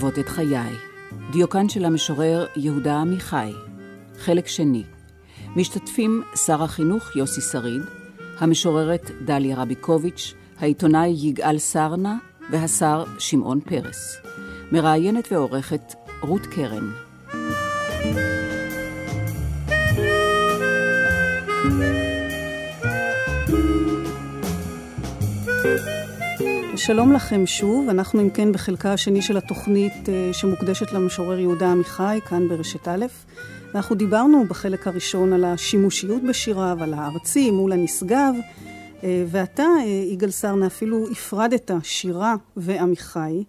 מילים מלוות את חיי. דיוקן של המשורר יהודה עמיחי. חלק שני. משתתפים שר החינוך יוסי שריד, המשוררת דליה רביקוביץ', העיתונאי יגאל סרנה והשר שמעון פרס. מראיינת ועורכת רות קרן. שלום לכם שוב, אנחנו אם כן בחלקה השני של התוכנית אה, שמוקדשת למשורר יהודה עמיחי, כאן ברשת א'. ואנחנו דיברנו בחלק הראשון על השימושיות בשיריו, על הארצי מול הנשגב, אה, ואתה, אה, יגאל סרנה, אפילו הפרדת שירה ועמיחי,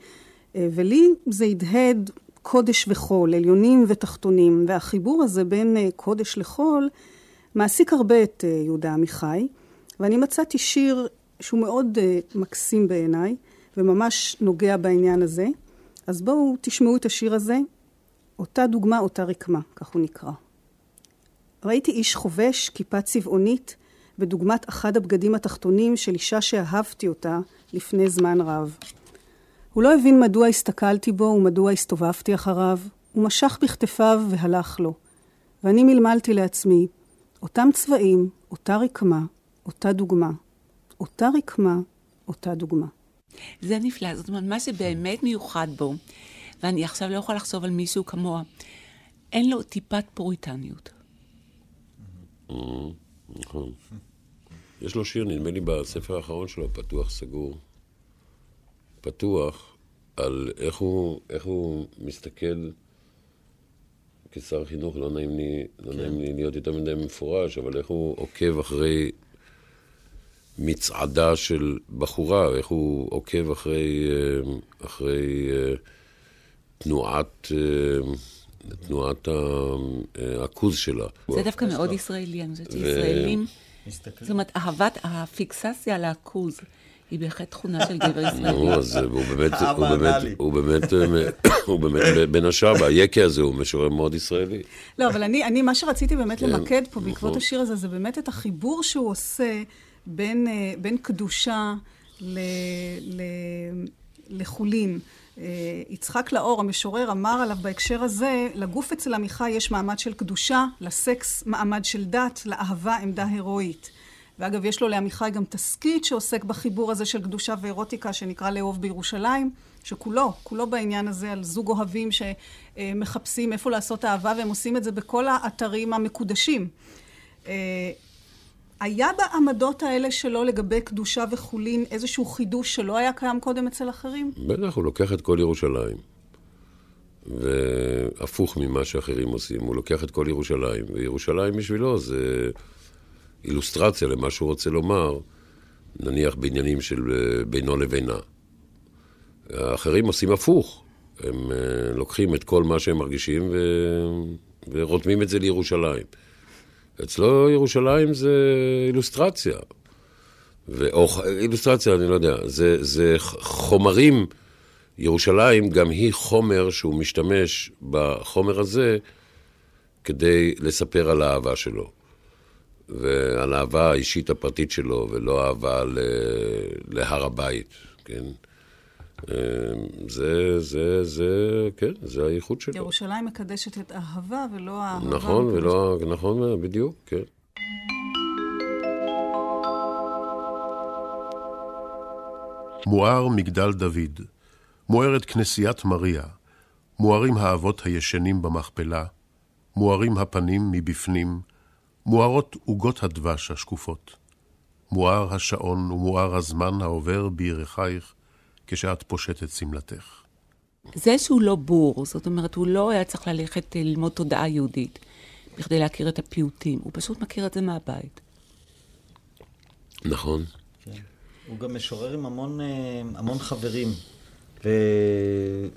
ולי זה הדהד קודש וחול, עליונים ותחתונים, והחיבור הזה בין קודש לחול מעסיק הרבה את יהודה עמיחי, ואני מצאתי שיר שהוא מאוד uh, מקסים בעיניי, וממש נוגע בעניין הזה. אז בואו תשמעו את השיר הזה, אותה דוגמה, אותה רקמה, כך הוא נקרא. ראיתי איש חובש, כיפה צבעונית, בדוגמת אחד הבגדים התחתונים של אישה שאהבתי אותה לפני זמן רב. הוא לא הבין מדוע הסתכלתי בו ומדוע הסתובבתי אחריו, הוא משך בכתפיו והלך לו. ואני מלמלתי לעצמי, אותם צבעים, אותה רקמה, אותה דוגמה. אותה רקמה, אותה דוגמה. זה נפלא, זאת אומרת, מה שבאמת מיוחד בו, ואני עכשיו לא יכולה לחשוב על מישהו כמוה, אין לו טיפת פוריטניות. נכון. יש לו שיר, נדמה לי, בספר האחרון שלו, פתוח סגור. פתוח על איך הוא, איך הוא מסתכל כשר חינוך, לא נעים לי, לא נעים לי להיות יותר מדי מפורש, אבל איך הוא עוקב אחרי מצעדה של בחורה, איך הוא עוקב אחרי, אה, אחרי אה, תנועת, אה, תנועת הכוז שלה. זה דווקא מאוד ישראלי, אני חושבת שישראלים, זאת אומרת, אהבת הפיקסציה על הכוז. היא בהחלט תכונה של גבר ישראלי. נו, אז הוא באמת, הוא באמת, הוא באמת, הוא באמת, בין השאר, והיקי הזה הוא משורר מאוד ישראלי. לא, אבל אני, מה שרציתי באמת כן, למקד פה בעקבות. השיר הזה, זה באמת את החיבור שהוא עושה בין, אה, בין קדושה ל, ל, לחולין. אה, יצחק לאור, המשורר, אמר עליו בהקשר הזה, לגוף אצל עמיחי יש מעמד של קדושה, לסקס מעמד של דת, לאהבה עמדה הירואית. ואגב, יש לו לעמיחי גם תסכית שעוסק בחיבור הזה של קדושה ואירוטיקה, שנקרא לאהוב בירושלים, שכולו, כולו בעניין הזה על זוג אוהבים שמחפשים איפה לעשות אהבה, והם עושים את זה בכל האתרים המקודשים. היה בעמדות האלה שלו לגבי קדושה וחולין איזשהו חידוש שלא היה קיים קודם אצל אחרים? בטח, הוא לוקח את כל ירושלים. והפוך ממה שאחרים עושים, הוא לוקח את כל ירושלים, וירושלים בשבילו זה אילוסטרציה למה שהוא רוצה לומר, נניח בעניינים של אה, בינו לבינה. האחרים עושים הפוך, הם אה, לוקחים את כל מה שהם מרגישים ו... ורותמים את זה לירושלים. אצלו ירושלים זה אילוסטרציה. או אילוסטרציה, אני לא יודע, זה, זה חומרים, ירושלים גם היא חומר שהוא משתמש בחומר הזה כדי לספר על האהבה שלו. ועל האהבה האישית הפרטית שלו, ולא אהבה ל... להר הבית, כן? אמ, זה, זה, זה, כן, זה הייחוד שלו. ירושלים מקדשת את אהבה ולא האהבה. נכון, ולא, נכון, בדיוק, כן. מואר מגדל דוד, מוארת כנסיית מריה, מוארים האבות הישנים במכפלה, מוארים הפנים מבפנים, מוארות עוגות הדבש השקופות. מואר השעון ומואר הזמן העובר בירכייך, כשאת פושטת שמלתך. זה שהוא לא בור, זאת אומרת, הוא לא היה צריך ללכת אה, ללמוד תודעה יהודית בכדי להכיר את הפיוטים, הוא פשוט מכיר את זה מהבית. נכון. כן. הוא גם משורר עם המון, אה, המון חברים, ו...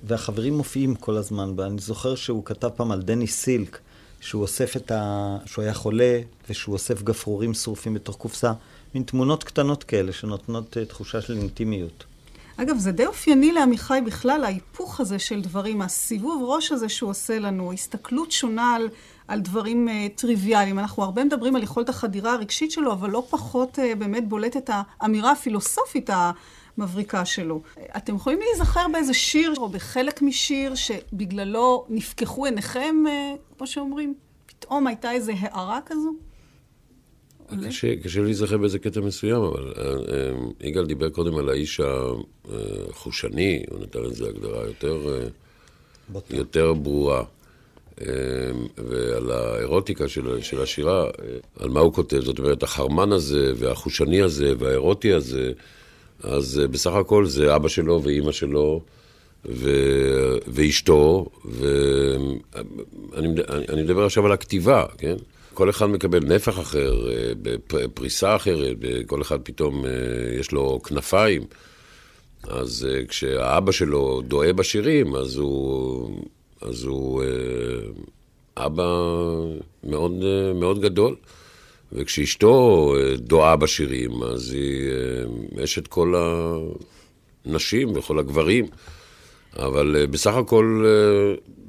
והחברים מופיעים כל הזמן. ואני זוכר שהוא כתב פעם על דני סילק, שהוא אוסף את ה... שהוא היה חולה, ושהוא אוסף גפרורים שרופים בתוך קופסה. מין תמונות קטנות כאלה שנותנות uh, תחושה של אינטימיות. אגב, זה די אופייני לעמיחי בכלל, ההיפוך הזה של דברים, הסיבוב ראש הזה שהוא עושה לנו, הסתכלות שונה על, על דברים uh, טריוויאליים. אנחנו הרבה מדברים על יכולת החדירה הרגשית שלו, אבל לא פחות uh, באמת בולטת האמירה הפילוסופית המבריקה שלו. אתם יכולים להיזכר באיזה שיר או בחלק משיר שבגללו נפקחו עיניכם, uh, כמו שאומרים? פתאום הייתה איזו הערה כזו? קשה, קשה להיזכר באיזה קטע מסוים, אבל אה, אה, יגאל דיבר קודם על האיש החושני, הוא נתן לזה הגדרה יותר, אה, יותר ברורה, ועל האירוטיקה של, של השירה, על מה הוא כותב, זאת אומרת, החרמן הזה, והחושני הזה, והאירוטי הזה, אז בסך הכל זה אבא שלו ואימא שלו. ו... ואשתו, ואני מדבר עכשיו על הכתיבה, כן? כל אחד מקבל נפח אחר, אה, בפריסה אחרת, כל אחד פתאום אה, יש לו כנפיים. אז אה, כשהאבא שלו דואה בשירים, אז הוא, אז הוא אבא מאוד, מאוד גדול. וכשאשתו דואה בשירים, אז היא אשת כל הנשים וכל הגברים. אבל בסך הכל,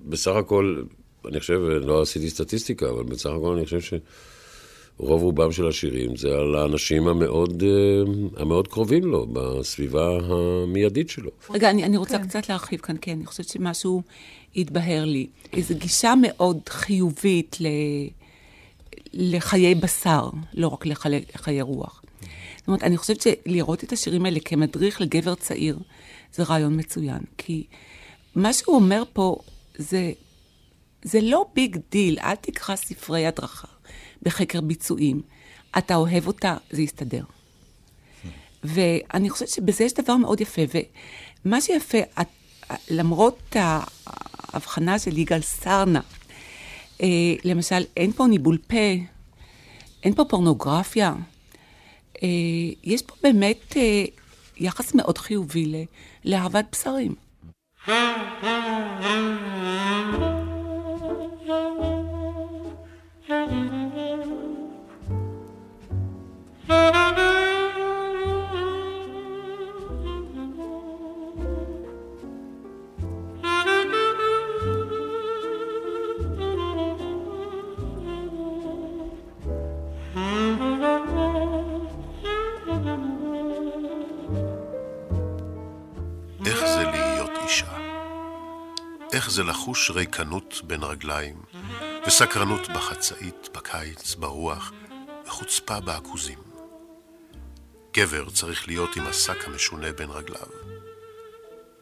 בסך הכל, אני חושב, לא עשיתי סטטיסטיקה, אבל בסך הכל אני חושב שרוב רובם של השירים זה על האנשים המאוד, אה, המאוד קרובים לו, בסביבה המיידית שלו. רגע, אני, אני רוצה כן. קצת להרחיב כאן, כן, אני חושבת שמשהו התבהר לי. איזו גישה מאוד חיובית ל... לחיי בשר, לא רק לחיי, לחיי רוח. זאת אומרת, אני חושבת שלראות את השירים האלה כמדריך לגבר צעיר, זה רעיון מצוין. כי מה שהוא אומר פה זה זה לא big deal, אל תקרא ספרי הדרכה בחקר ביצועים. אתה אוהב אותה, זה יסתדר. ואני חושבת שבזה יש דבר מאוד יפה, ומה שיפה, את, למרות ההבחנה של יגאל סרנה, אה, למשל, אין פה ניבול פה, אין פה פורנוגרפיה, אה, יש פה באמת אה, יחס מאוד חיובי לאהבת בשרים. Mm-hmm. איך זה לחוש ריקנות בין רגליים, וסקרנות בחצאית, בקיץ, ברוח, וחוצפה בעכוזים. גבר צריך להיות עם השק המשונה בין רגליו.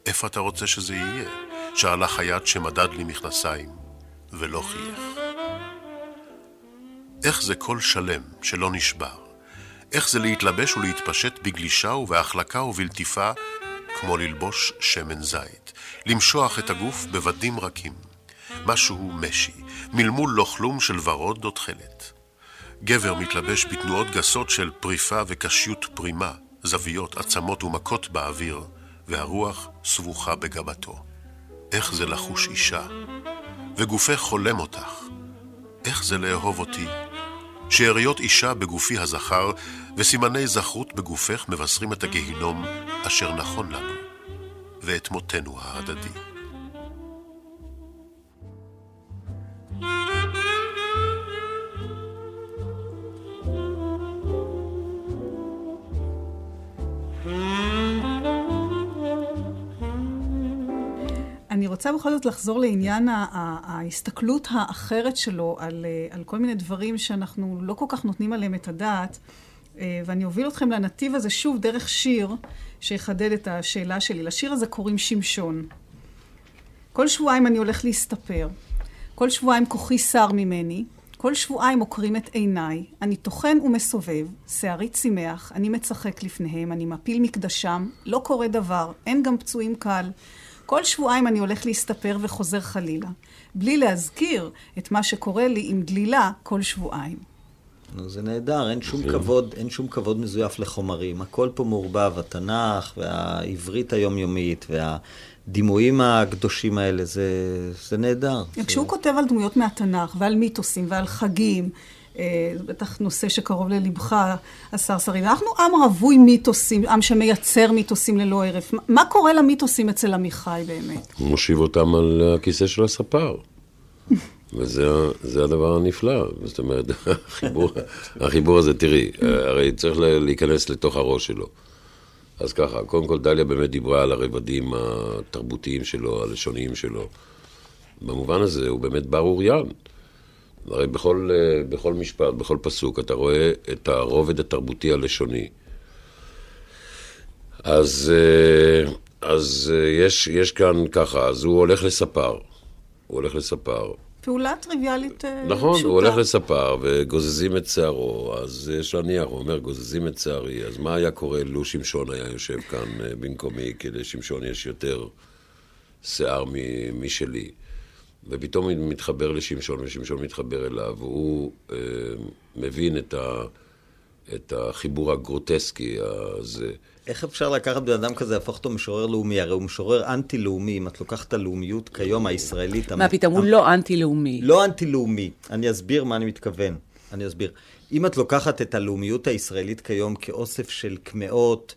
איפה אתה רוצה שזה יהיה? שאלה חייט שמדד לי מכנסיים, ולא חייך. איך זה קול שלם שלא נשבר? איך זה להתלבש ולהתפשט בגלישה ובהחלקה ובלטיפה כמו ללבוש שמן זית, למשוח את הגוף בבדים רכים. משהו משי, מלמול לא כלום של ורוד או תכלת. גבר מתלבש בתנועות גסות של פריפה וקשיות פרימה, זוויות, עצמות ומכות באוויר, והרוח סבוכה בגבתו. איך זה לחוש אישה, וגופך חולם אותך. איך זה לאהוב אותי, שאריות אישה בגופי הזכר, וסימני זכרות בגופך מבשרים את הגיהינום אשר נכון לנו, ואת מותנו ההדדי. אני רוצה בכל זאת לחזור לעניין ההסתכלות האחרת שלו על, אה, על כל מיני דברים שאנחנו לא כל כך נותנים עליהם את הדעת, ואני אוביל אתכם לנתיב הזה שוב דרך שיר שיחדד את השאלה שלי. לשיר הזה קוראים שמשון. כל שבועיים אני הולך להסתפר. כל שבועיים כוחי שר ממני. כל שבועיים עוקרים את עיניי. אני טוחן ומסובב, שערי צימח, אני מצחק לפניהם, אני מפיל מקדשם, לא קורה דבר, אין גם פצועים קל. כל שבועיים אני הולך להסתפר וחוזר חלילה, בלי להזכיר את מה שקורה לי עם דלילה כל שבועיים. נו, זה נהדר, אין שום כבוד, אין שום כבוד מזויף לחומרים. הכל פה מעורבב, התנ"ך והעברית היומיומית והדימויים הקדושים האלה, זה, זה נהדר. כשהוא כותב על דמויות מהתנ"ך ועל מיתוסים ועל חגים, אה, זה בטח נושא שקרוב ללבך, השר שריד. אנחנו עם רווי מיתוסים, עם שמייצר מיתוסים ללא הרף. מה קורה למיתוסים אצל עמיחי באמת? הוא מושיב אותם על הכיסא של הספר. וזה הדבר הנפלא. זאת אומרת, החיבור, החיבור הזה, תראי, הרי צריך להיכנס לתוך הראש שלו. אז ככה, קודם כל דליה באמת דיברה על הרבדים התרבותיים שלו, הלשוניים שלו. במובן הזה הוא באמת בר אוריין. הרי בכל, בכל משפט, בכל פסוק, אתה רואה את הרובד התרבותי הלשוני. אז, אז יש, יש כאן ככה, אז הוא הולך לספר. הוא הולך לספר. פעולה טריוויאלית פשוטה. נכון, הוא הולך לספר וגוזזים את שערו, אז יש להניח, הוא אומר, גוזזים את שערי, אז מה היה קורה לו שמשון היה יושב כאן במקומי, כי לשמשון יש יותר שיער משלי. ופתאום הוא מתחבר לשמשון, ושמשון מתחבר אליו, והוא אה, מבין את, ה, את החיבור הגרוטסקי הזה. איך אפשר לקחת בן אדם כזה, להפוך אותו משורר לאומי? הרי הוא משורר אנטי-לאומי, אם את לוקחת את הלאומיות כיום הישראלית... מה פתאום, הוא לא אנטי-לאומי. לא אנטי-לאומי. אני אסביר מה אני מתכוון. אני אסביר. אם את לוקחת את הלאומיות הישראלית כיום כאוסף של קמעות,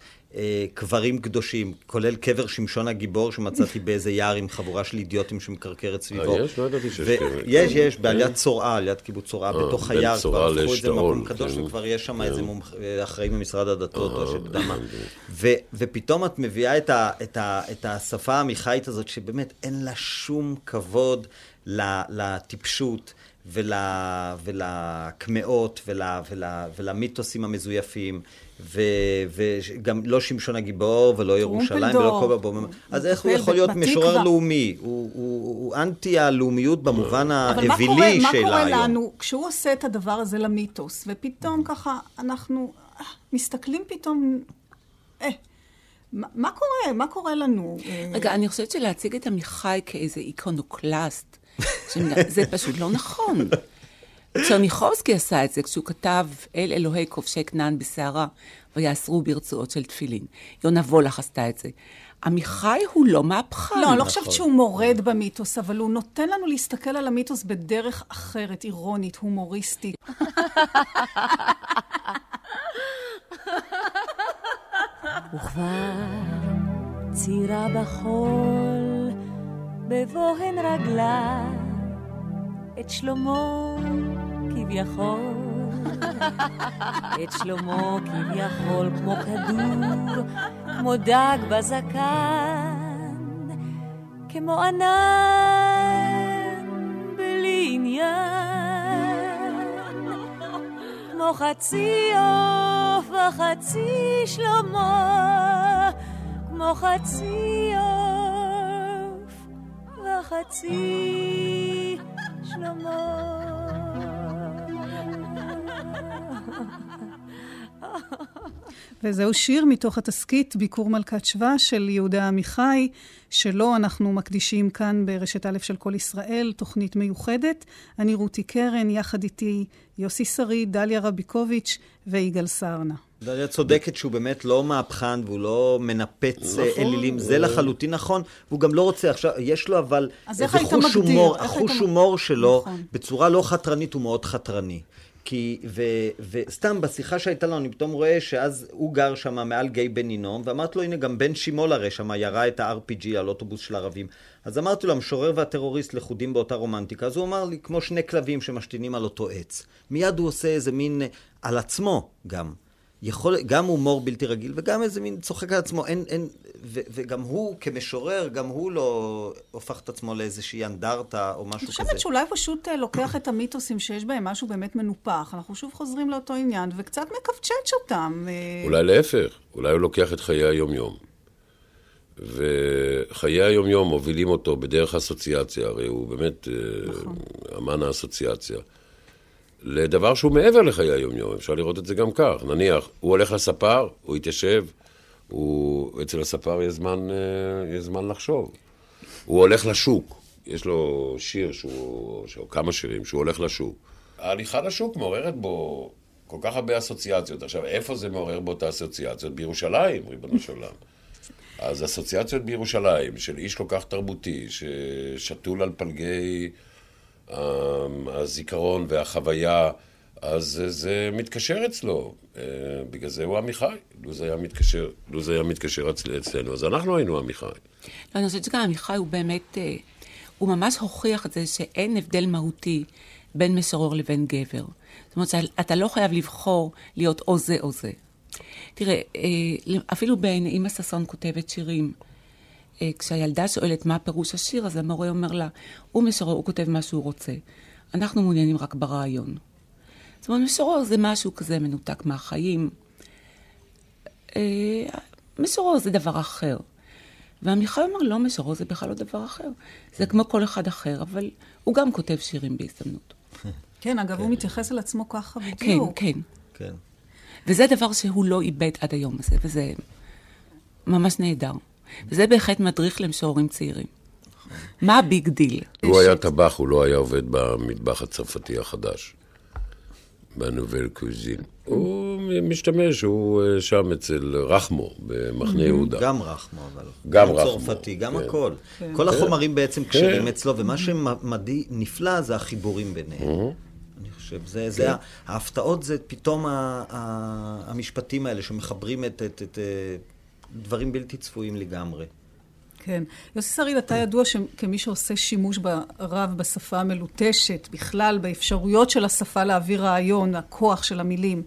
קברים קדושים, כולל קבר שמשון הגיבור שמצאתי באיזה יער עם חבורה של אידיוטים שמקרקרת סביבו. אה, יש? לא ידעתי שיש קבר. יש, יש, בעליית צורעה, ליד קיבוץ צורעה, בתוך היער, כבר הפכו את זה למקום קדוש, וכבר יש שם איזה אחראי ממשרד הדתות, או שאתה מה. ופתאום את מביאה את השפה העמיחית הזאת, שבאמת אין לה שום כבוד לטיפשות. ול, ולקמעות ול, ול, ולמיתוסים המזויפים, ו, וגם לא שמשון הגיבור ולא ירושלים ולא כל בבוא. אז איך הוא יכול להיות משורר לאומי? הוא, הוא, הוא אנטי הלאומיות במובן האווילי שלה היום. אבל מה קורה לנו כשהוא עושה את הדבר הזה למיתוס, ופתאום ככה אנחנו מסתכלים פתאום... אה, מה קורה? מה קורה לנו? רגע, אני חושבת שלהציג את עמיחי כאיזה איקונוקלסט, זה פשוט לא נכון. צ'רניחובסקי עשה את זה כשהוא כתב אל אלוהי כובשי כנען בסערה ויאסרו ברצועות של תפילין. יונה וולך עשתה את זה. עמיחי הוא לא מהפכן. לא, אני לא חושבת שהוא מורד במיתוס, אבל הוא נותן לנו להסתכל על המיתוס בדרך אחרת, אירונית, הומוריסטית. וכבר צירה בחול בבוהן רגליו את שלמה כביכול, את שלמה כביכול כמו כדור, כמו דג בזקן, כמו ענן בלי עניין, כמו חצי עוף וחצי שלמה, כמו חצי עוף וחצי שלמה. וזהו שיר מתוך התסכית ביקור מלכת שבא של יהודה עמיחי, שלו אנחנו מקדישים כאן ברשת א' של כל ישראל, תוכנית מיוחדת. אני רותי קרן, יחד איתי יוסי שריד, דליה רביקוביץ' ויגאל סרנה. דליה צודקת שהוא באמת לא מהפכן והוא לא מנפץ נכון, אלילים, זה לחלוטין נכון, והוא גם לא רוצה עכשיו, יש לו אבל איזה חוש הומור, החוש הומור שלו, נכון. בצורה לא חתרנית הוא מאוד חתרני. כי, ו, וסתם בשיחה שהייתה לנו, אני פתאום רואה שאז הוא גר שם מעל גיא בן הינום, ואמרתי לו, הנה, גם בן שימול הרי שם ירה את ה-RPG על אוטובוס של ערבים. אז אמרתי לו, המשורר והטרוריסט לכודים באותה רומנטיקה, אז הוא אמר לי, כמו שני כלבים שמשתינים על אותו עץ. מיד הוא עושה איזה מין, על עצמו גם. יכול, גם הומור בלתי רגיל, וגם איזה מין צוחק על עצמו, אין, אין, ו, וגם הוא כמשורר, גם הוא לא הופך את עצמו לאיזושהי אנדרטה או משהו כזה. אני חושבת שאולי פשוט לוקח את המיתוסים שיש בהם משהו באמת מנופח, אנחנו שוב חוזרים לאותו עניין, וקצת מקפצ'ץ' אותם. אולי להפך, אולי הוא לוקח את חיי היום-יום. וחיי היום-יום מובילים אותו בדרך אסוציאציה, הרי הוא באמת נכון. אמן האסוציאציה. לדבר שהוא מעבר לחיי היום-יום, אפשר לראות את זה גם כך. נניח, הוא הולך לספר, הוא יתיישב, הוא, אצל הספר יש זמן, אה, יש זמן לחשוב. הוא הולך לשוק, יש לו שיר, שהוא, שהוא, כמה שירים, שהוא הולך לשוק. ההליכה לשוק מעוררת בו כל כך הרבה אסוציאציות. עכשיו, איפה זה מעורר באותה אסוציאציות? בירושלים, ריבונו של עולם. אז אסוציאציות בירושלים, של איש כל כך תרבותי, ששתול על פלגי הזיכרון והחוויה, אז זה מתקשר אצלו. אה, בגלל זה הוא עמיחי. לו זה היה מתקשר, לו זה היה מתקשר אצלנו, אז אנחנו היינו עמיחי. לא, אני חושבת שגם עמיחי הוא באמת, אה, הוא ממש הוכיח את זה שאין הבדל מהותי בין משורר לבין גבר. זאת אומרת שאתה לא חייב לבחור להיות או זה או זה. תראה, אה, אפילו בנעימה ששון כותבת שירים. אה, כשהילדה שואלת מה פירוש השיר, אז המורה אומר לה, הוא משורר, הוא כותב מה שהוא רוצה. אנחנו מעוניינים רק ברעיון. זאת אומרת, משורר זה משהו כזה מנותק מהחיים. אה, משורר זה דבר אחר. ועמיחי אומר, לא, משורר זה בכלל לא דבר אחר. זה כמו כל אחד אחר, אבל הוא גם כותב שירים בהזדמנות. כן, אגב, הוא מתייחס אל עצמו ככה בדיוק. כן, כן. כן. וזה דבר שהוא לא איבד עד היום הזה, וזה ממש נהדר. וזה בהחלט מדריך למשוררים צעירים. מה ה big deal? הוא היה טבח, הוא לא היה עובד במטבח הצרפתי החדש. בנובל קוזין. הוא משתמש, הוא אה, שם אצל רחמו, במחנה יהודה. גם רחמו, אבל. גם רחמו, צרפתי, גם כן. הכל. כל החומרים בעצם כשרים אצלו, ומה שנפלא זה החיבורים ביניהם. אני חושב, זה, זה, ה- ההפתעות זה פתאום ה- ה- המשפטים האלה שמחברים את, את, את, אה, דברים בלתי צפויים לגמרי. כן. יוסי שריד, אתה ידוע. כמי שעושה שימוש רב בשפה המלוטשת, בכלל באפשרויות של השפה להעביר רעיון, הכוח של המילים.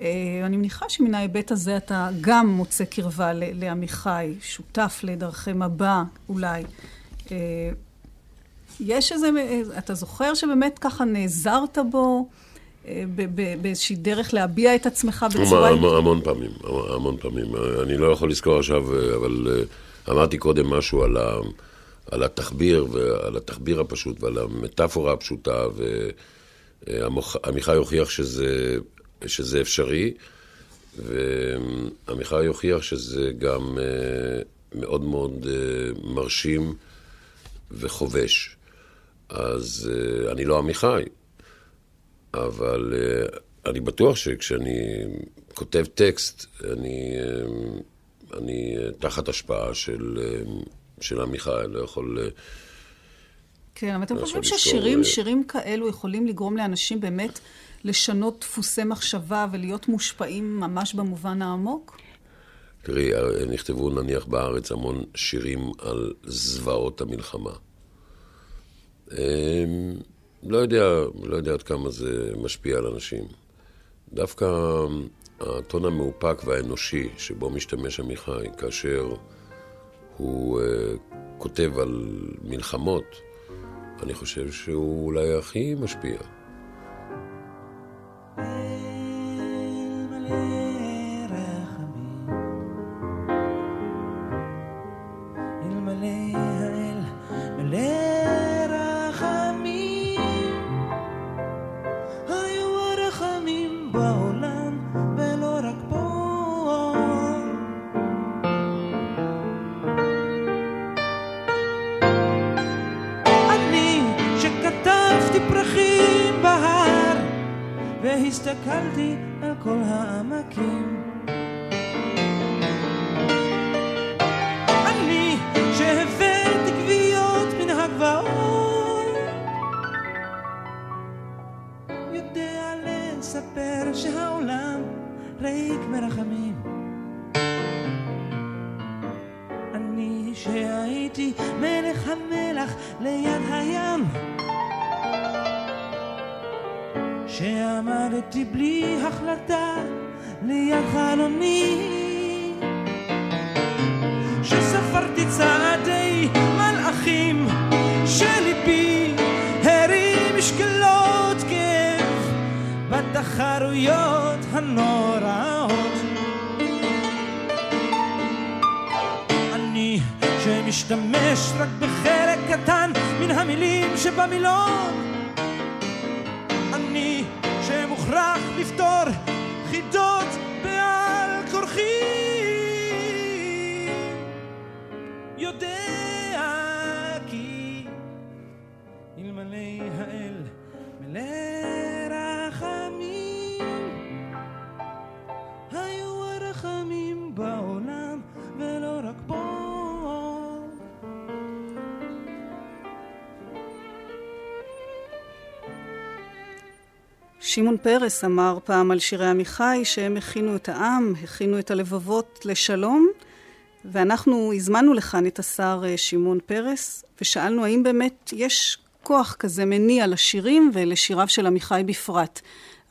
אה, אני מניחה שמן ההיבט הזה אתה גם מוצא קרבה לעמיחי, שותף לדרכי מבע אולי. אה, יש איזה, אתה זוכר שבאמת ככה נעזרת בו אה, באיזושהי דרך להביע את עצמך בצורה... המון, המון פעמים, המון פעמים. אני לא יכול לזכור עכשיו, אבל אה, אמרתי קודם משהו על, ה, על התחביר, ועל התחביר הפשוט, ועל המטאפורה הפשוטה, ועמיחי הוכיח שזה, שזה אפשרי, ועמיחי הוכיח שזה גם אה, מאוד מאוד אה, מרשים וחובש. אז אני לא עמיחי, אבל uh, אני בטוח שכשאני כותב טקסט, אני, uh, אני uh, תחת השפעה של, של עמיחי, אני לא יכול... כן, אבל אתם לא חושבים ששירים, שירים כאלו יכולים לגרום לאנשים באמת לשנות דפוסי מחשבה ולהיות מושפעים ממש במובן העמוק? תראי, אה, נכתבו נניח בארץ המון שירים על זוועות המלחמה. אמ, לא יודע, לא יודע עד כמה זה משפיע על אנשים. דווקא הטון המאופק והאנושי שבו משתמש עמיחי, כאשר הוא uh, כותב על מלחמות, אני חושב שהוא אולי הכי משפיע. יודע לספר שהעולם ריק מרחמים. אני שהייתי מלך המלח ליד הים. שעמדתי בלי החלטה ליד חלוני שספרתי צעדי בתחרויות הנוראות. אני שמשתמש רק בחלק קטן מן המילים שבמילון שמעון פרס אמר פעם על שירי עמיחי שהם הכינו את העם, הכינו את הלבבות לשלום, ואנחנו הזמנו לכאן את השר אה, שמעון פרס, ושאלנו האם באמת יש כוח כזה מניע לשירים ולשיריו של עמיחי בפרט.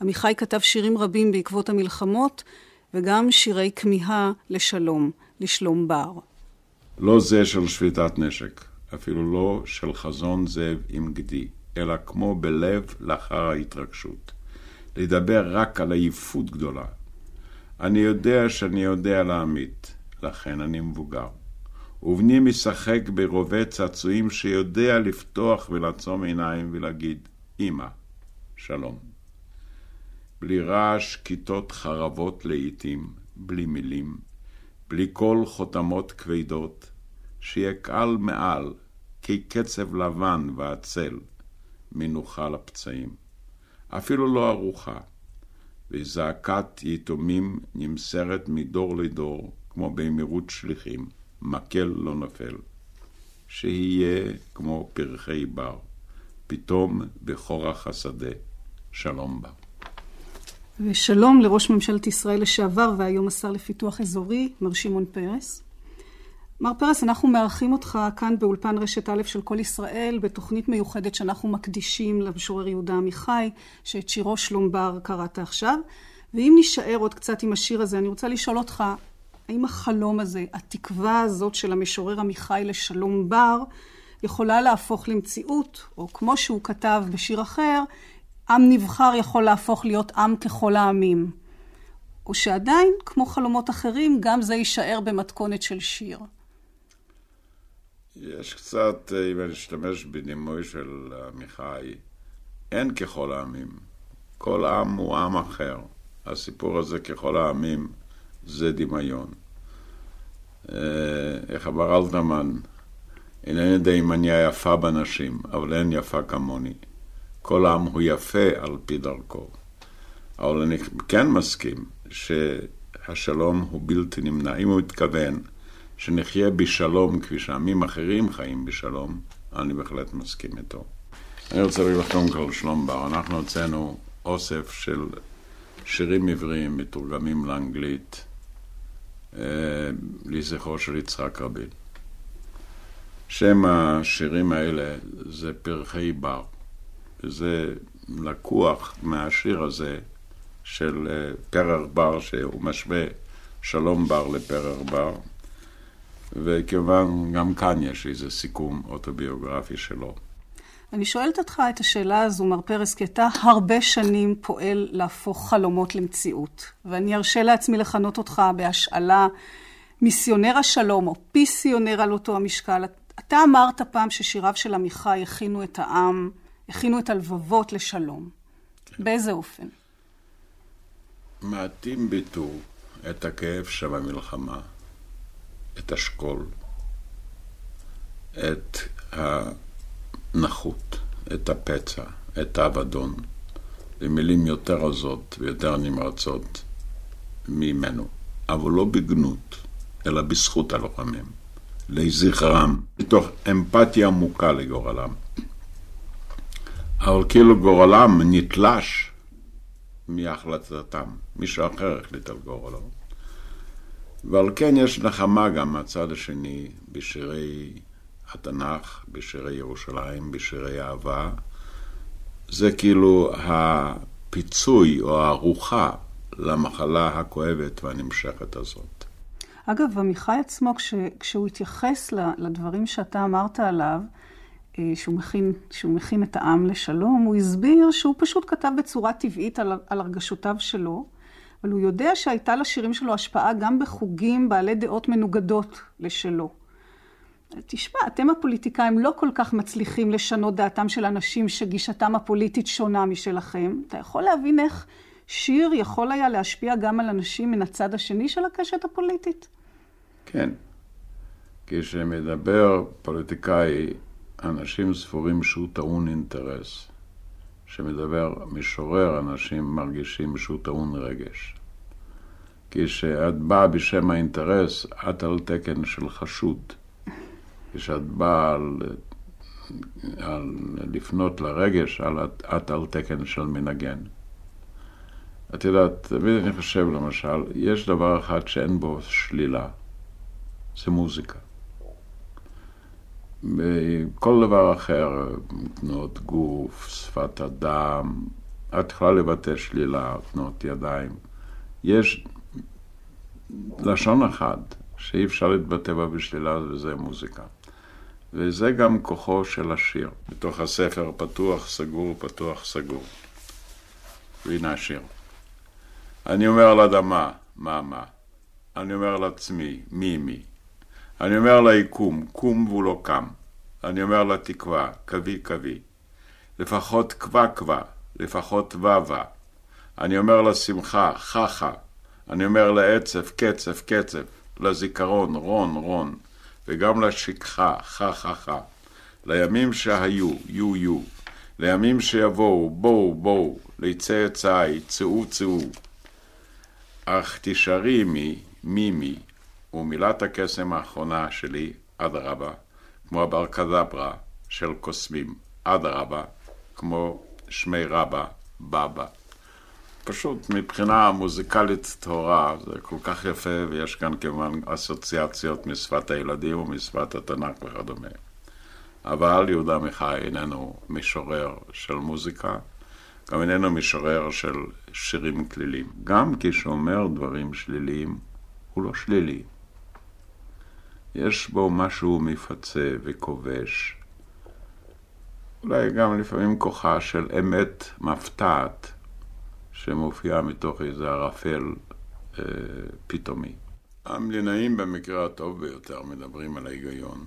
עמיחי כתב שירים רבים בעקבות המלחמות, וגם שירי כמיהה לשלום, לשלום בר. לא זה של שביתת נשק, אפילו לא של חזון זאב עם גדי, אלא כמו בלב לאחר ההתרגשות. לדבר רק על עייפות גדולה. אני יודע שאני יודע להמית, לכן אני מבוגר. ובני משחק ברובה צעצועים שיודע לפתוח ולעצום עיניים ולהגיד, אמא, שלום. בלי רעש כיתות חרבות לעתים, בלי מילים, בלי כל חותמות כבדות, קל מעל, כקצב לבן ועצל, מנוחה לפצעים. אפילו לא ארוחה, וזעקת יתומים נמסרת מדור לדור, כמו במהירות שליחים, מקל לא נופל. שיהיה כמו פרחי בר, פתאום בכורח השדה, שלום בר. ושלום לראש ממשלת ישראל לשעבר והיום השר לפיתוח אזורי, מר שמעון פרס. מר פרס, אנחנו מארחים אותך כאן באולפן רשת א' של כל ישראל, בתוכנית מיוחדת שאנחנו מקדישים למשורר יהודה עמיחי, שאת שירו שלום בר קראת עכשיו. ואם נישאר עוד קצת עם השיר הזה, אני רוצה לשאול אותך, האם החלום הזה, התקווה הזאת של המשורר עמיחי לשלום בר, יכולה להפוך למציאות, או כמו שהוא כתב בשיר אחר, עם נבחר יכול להפוך להיות עם ככל העמים. או שעדיין, כמו חלומות אחרים, גם זה יישאר במתכונת של שיר. יש קצת, אה, אם אני אשתמש בדימוי של עמיחי, אין ככל העמים. כל עם הוא עם אחר. הסיפור הזה ככל העמים זה דמיון. אה, איך אמר אלתרמן, אינני יודע אם אני היפה בנשים, אבל אין יפה כמוני. כל עם הוא יפה על פי דרכו. אבל אני כן מסכים שהשלום הוא בלתי נמנע. אם הוא התכוון שנחיה בשלום כפי שעמים אחרים חיים בשלום, אני בהחלט מסכים איתו. אני רוצה להגיד לך קודם כל שלום בר, אנחנו הוצאנו אוסף של שירים עבריים מתורגמים לאנגלית אה, לזכרו של יצחק רבין. שם השירים האלה זה פרחי בר, וזה לקוח מהשיר הזה של אה, פרח בר, שהוא משווה שלום בר לפרח בר. וכיוון גם כאן יש איזה סיכום אוטוביוגרפי שלו. אני שואלת אותך את השאלה הזו, מר פרס, כי אתה הרבה שנים פועל להפוך חלומות למציאות. ואני ארשה לעצמי לכנות אותך בהשאלה מיסיונר השלום, או פיסיונר על אותו המשקל. אתה אמרת פעם ששיריו של עמיחי הכינו את העם, הכינו את הלבבות לשלום. כן. באיזה אופן? מעטים ביטו את הכאב שבמלחמה. את השכול, את הנחות, את הפצע, את האבדון, במילים יותר עזות ויותר נמרצות ממנו, אבל לא בגנות, אלא בזכות הלוחמים, לזכרם, מתוך אמפתיה עמוקה לגורלם. אבל כאילו גורלם נתלש מהחלטתם, מישהו אחר החליט על גורלו. ועל כן יש נחמה גם מהצד השני בשירי התנ"ך, בשירי ירושלים, בשירי אהבה. זה כאילו הפיצוי או הארוחה למחלה הכואבת והנמשכת הזאת. אגב, עמיחי עצמו, כש, כשהוא התייחס לדברים שאתה אמרת עליו, אה, שהוא מכין, שהוא מכין את העם לשלום, הוא הסביר שהוא פשוט כתב בצורה טבעית על, על הרגשותיו שלו. אבל הוא יודע שהייתה לשירים שלו השפעה גם בחוגים בעלי דעות מנוגדות לשלו. תשמע, אתם הפוליטיקאים לא כל כך מצליחים לשנות דעתם של אנשים שגישתם הפוליטית שונה משלכם. אתה יכול להבין איך שיר יכול היה להשפיע גם על אנשים מן הצד השני של הקשת הפוליטית? כן. כשמדבר פוליטיקאי, אנשים ספורים שהוא טעון אינטרס. שמדבר משורר, אנשים מרגישים שהוא טעון רגש. כשאת באה בשם האינטרס, את על תקן של חשוד. כשאת באה על, על לפנות לרגש, על, את על תקן של מנגן. את יודעת, תמיד אני חושב למשל, יש דבר אחד שאין בו שלילה, זה מוזיקה. כל דבר אחר, תנועות גוף, שפת אדם, את יכולה לבטא שלילה, תנועות ידיים. יש לשון אחד שאי אפשר להתבטא בה בשלילה, וזה מוזיקה. וזה גם כוחו של השיר. בתוך הספר פתוח, סגור, פתוח, סגור. והנה השיר. אני אומר לאדמה, מה מה? אני אומר לעצמי, מי מי? אני אומר ליקום, קום והוא לא קם. אני אומר לתקווה, קווי קווי. לפחות קווה קווה, לפחות וווה. אני אומר לשמחה, חכה. אני אומר לעצב, קצף, קצף. לזיכרון, רון, רון. וגם לשכחה, חה, חה, חה. לימים שהיו, יו, יו. לימים שיבואו, בואו, בואו. לצאצאי, צאו, צאו. אך תישארי עמי, מימי, ומילת הקסם האחרונה שלי, אדרבה, כמו הברקדברה של קוסמים, אדרבה, כמו שמי רבה, בבא. פשוט מבחינה מוזיקלית טהורה זה כל כך יפה ויש כאן כמובן אסוציאציות משפת הילדים ומשפת התנ"ך וכדומה. אבל יהודה עמיחי איננו משורר של מוזיקה, גם איננו משורר של שירים כלילים. גם כשאומר דברים שליליים, הוא לא שלילי. יש בו משהו מפצה וכובש. אולי גם לפעמים כוחה של אמת מפתעת שמופיעה מתוך איזה ערפל אה, פתאומי. המדינאים במקרה הטוב ביותר מדברים על ההיגיון.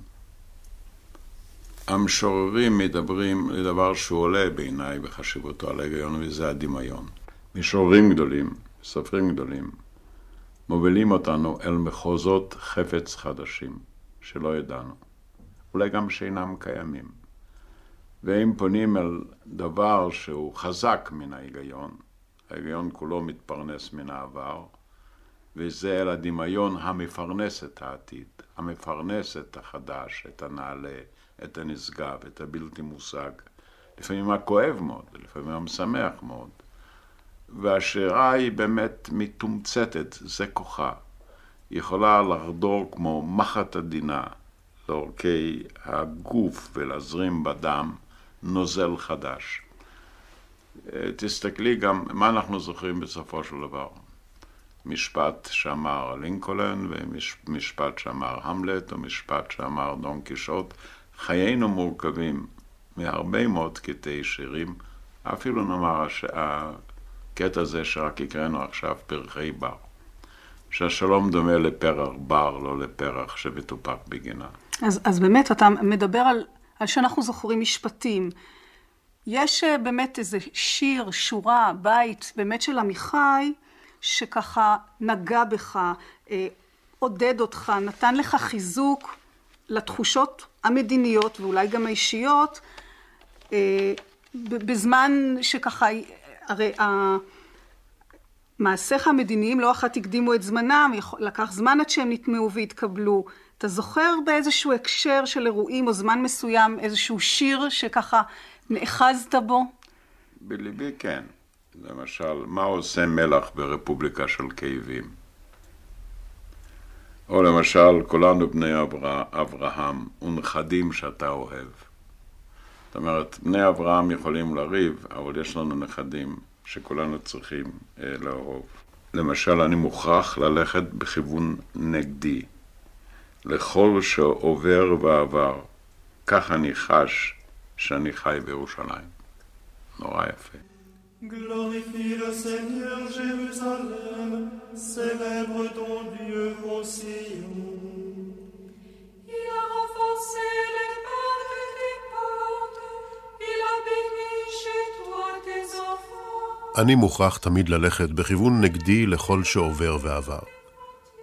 המשוררים מדברים לדבר שהוא עולה בעיניי בחשיבותו על ההיגיון, וזה הדמיון. משוררים גדולים, סופרים גדולים, מובילים אותנו אל מחוזות חפץ חדשים שלא ידענו, אולי גם שאינם קיימים. והם פונים אל דבר שהוא חזק מן ההיגיון, ההיגיון כולו מתפרנס מן העבר, וזה אל הדמיון המפרנס את העתיד, המפרנס את החדש, את הנעלה, את הנשגב, את הבלתי מושג. לפעמים הכואב מאוד, לפעמים המשמח מאוד. והשירה היא באמת מתומצתת, זה כוחה. היא יכולה לחדור כמו מחט עדינה לעורקי הגוף ולהזרים בדם נוזל חדש. תסתכלי גם, מה אנחנו זוכרים בסופו של דבר? משפט שאמר לינקולן ומשפט שאמר המלט ומשפט שאמר דון קישוט. חיינו מורכבים מהרבה מאוד קטעי שירים, אפילו נאמר הקטע הזה שרק הקראנו עכשיו, פרחי בר. שהשלום דומה לפרח בר, לא לפרח שמטופק בגינה. אז, אז באמת, אתה מדבר על, על שאנחנו זוכרים משפטים. יש אה, באמת איזה שיר, שורה, בית, באמת של עמיחי, שככה נגע בך, אה, עודד אותך, נתן לך חיזוק לתחושות המדיניות ואולי גם האישיות, אה, בזמן שככה, הרי מעשיך המדיניים לא אחת הקדימו את זמנם, לקח זמן עד שהם נטמעו והתקבלו. אתה זוכר באיזשהו הקשר של אירועים או זמן מסוים איזשהו שיר שככה נאחזת בו? בליבי כן. למשל, מה עושה מלח ברפובליקה של כאבים? או למשל, כולנו בני אברה, אברהם ונכדים שאתה אוהב. זאת אומרת, בני אברהם יכולים לריב, אבל יש לנו נכדים שכולנו צריכים אה, לאהוב. למשל, אני מוכרח ללכת בכיוון נגדי, לכל שעובר ועבר. כך אני חש שאני חי בירושלים. נורא יפה. Glorifie le Seigneur Jérusalem, célèbre ton Dieu au Sion. Il a renforcé les אני מוכרח תמיד ללכת בכיוון נגדי לכל שעובר ועבר.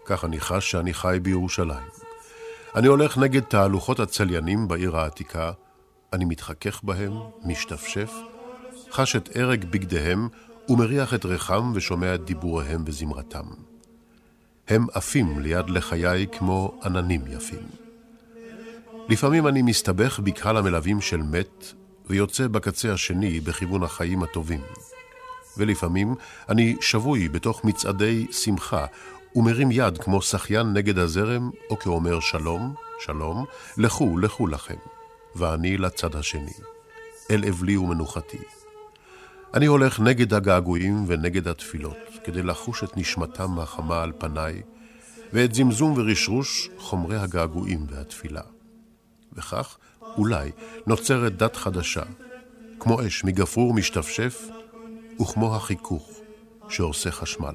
כך אני חש שאני חי בירושלים. אני הולך נגד תהלוכות הצליינים בעיר העתיקה, אני מתחכך בהם, משתפשף, חש את הרג בגדיהם ומריח את ריחם ושומע את דיבוריהם וזמרתם. הם עפים ליד לחיי כמו עננים יפים. לפעמים אני מסתבך בקהל המלווים של מת, ויוצא בקצה השני בכיוון החיים הטובים. ולפעמים אני שבוי בתוך מצעדי שמחה, ומרים יד כמו שחיין נגד הזרם, או כאומר שלום, שלום, לכו, לכו לכם, ואני לצד השני, אל אבלי ומנוחתי. אני הולך נגד הגעגועים ונגד התפילות, כדי לחוש את נשמתם החמה על פניי, ואת זמזום ורשרוש חומרי הגעגועים והתפילה. וכך, אולי, נוצרת דת חדשה, כמו אש מגפרור משתפשף, וכמו החיכוך שעושה חשמל.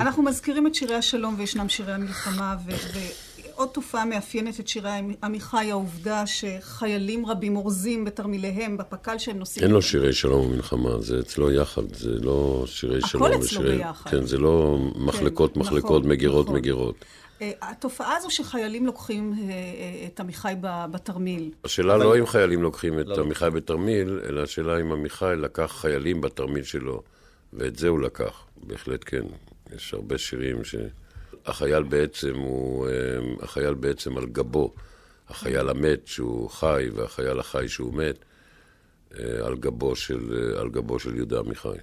אנחנו מזכירים את שירי השלום וישנם שירי המלחמה, ו- ועוד תופעה מאפיינת את שירי עמיחי, העובדה שחיילים רבים אורזים בתרמיליהם, בפק"ל שהם נושאים. אין לו שירי שלום ומלחמה, זה אצלו יחד, זה לא שירי הכל שלום. אצלו ושירי- ביחד. כן, זה לא מחלקות, כן, מחלקות, נכון, מגירות, נכון. מגירות. אה, התופעה הזו שחיילים לוקחים אה, אה, את עמיחי בתרמיל. השאלה לא אם חיילים לוקחים את לא. עמיחי בתרמיל, אלא השאלה אם עמיחי לקח חיילים בתרמיל שלו, ואת זה הוא לקח, בהחלט כן. יש הרבה שירים שהחייל בעצם הוא, אה, החייל בעצם על גבו, החייל המת שהוא חי, והחייל החי שהוא מת, אה, על גבו של, אה, על גבו של יהודה עמיחי.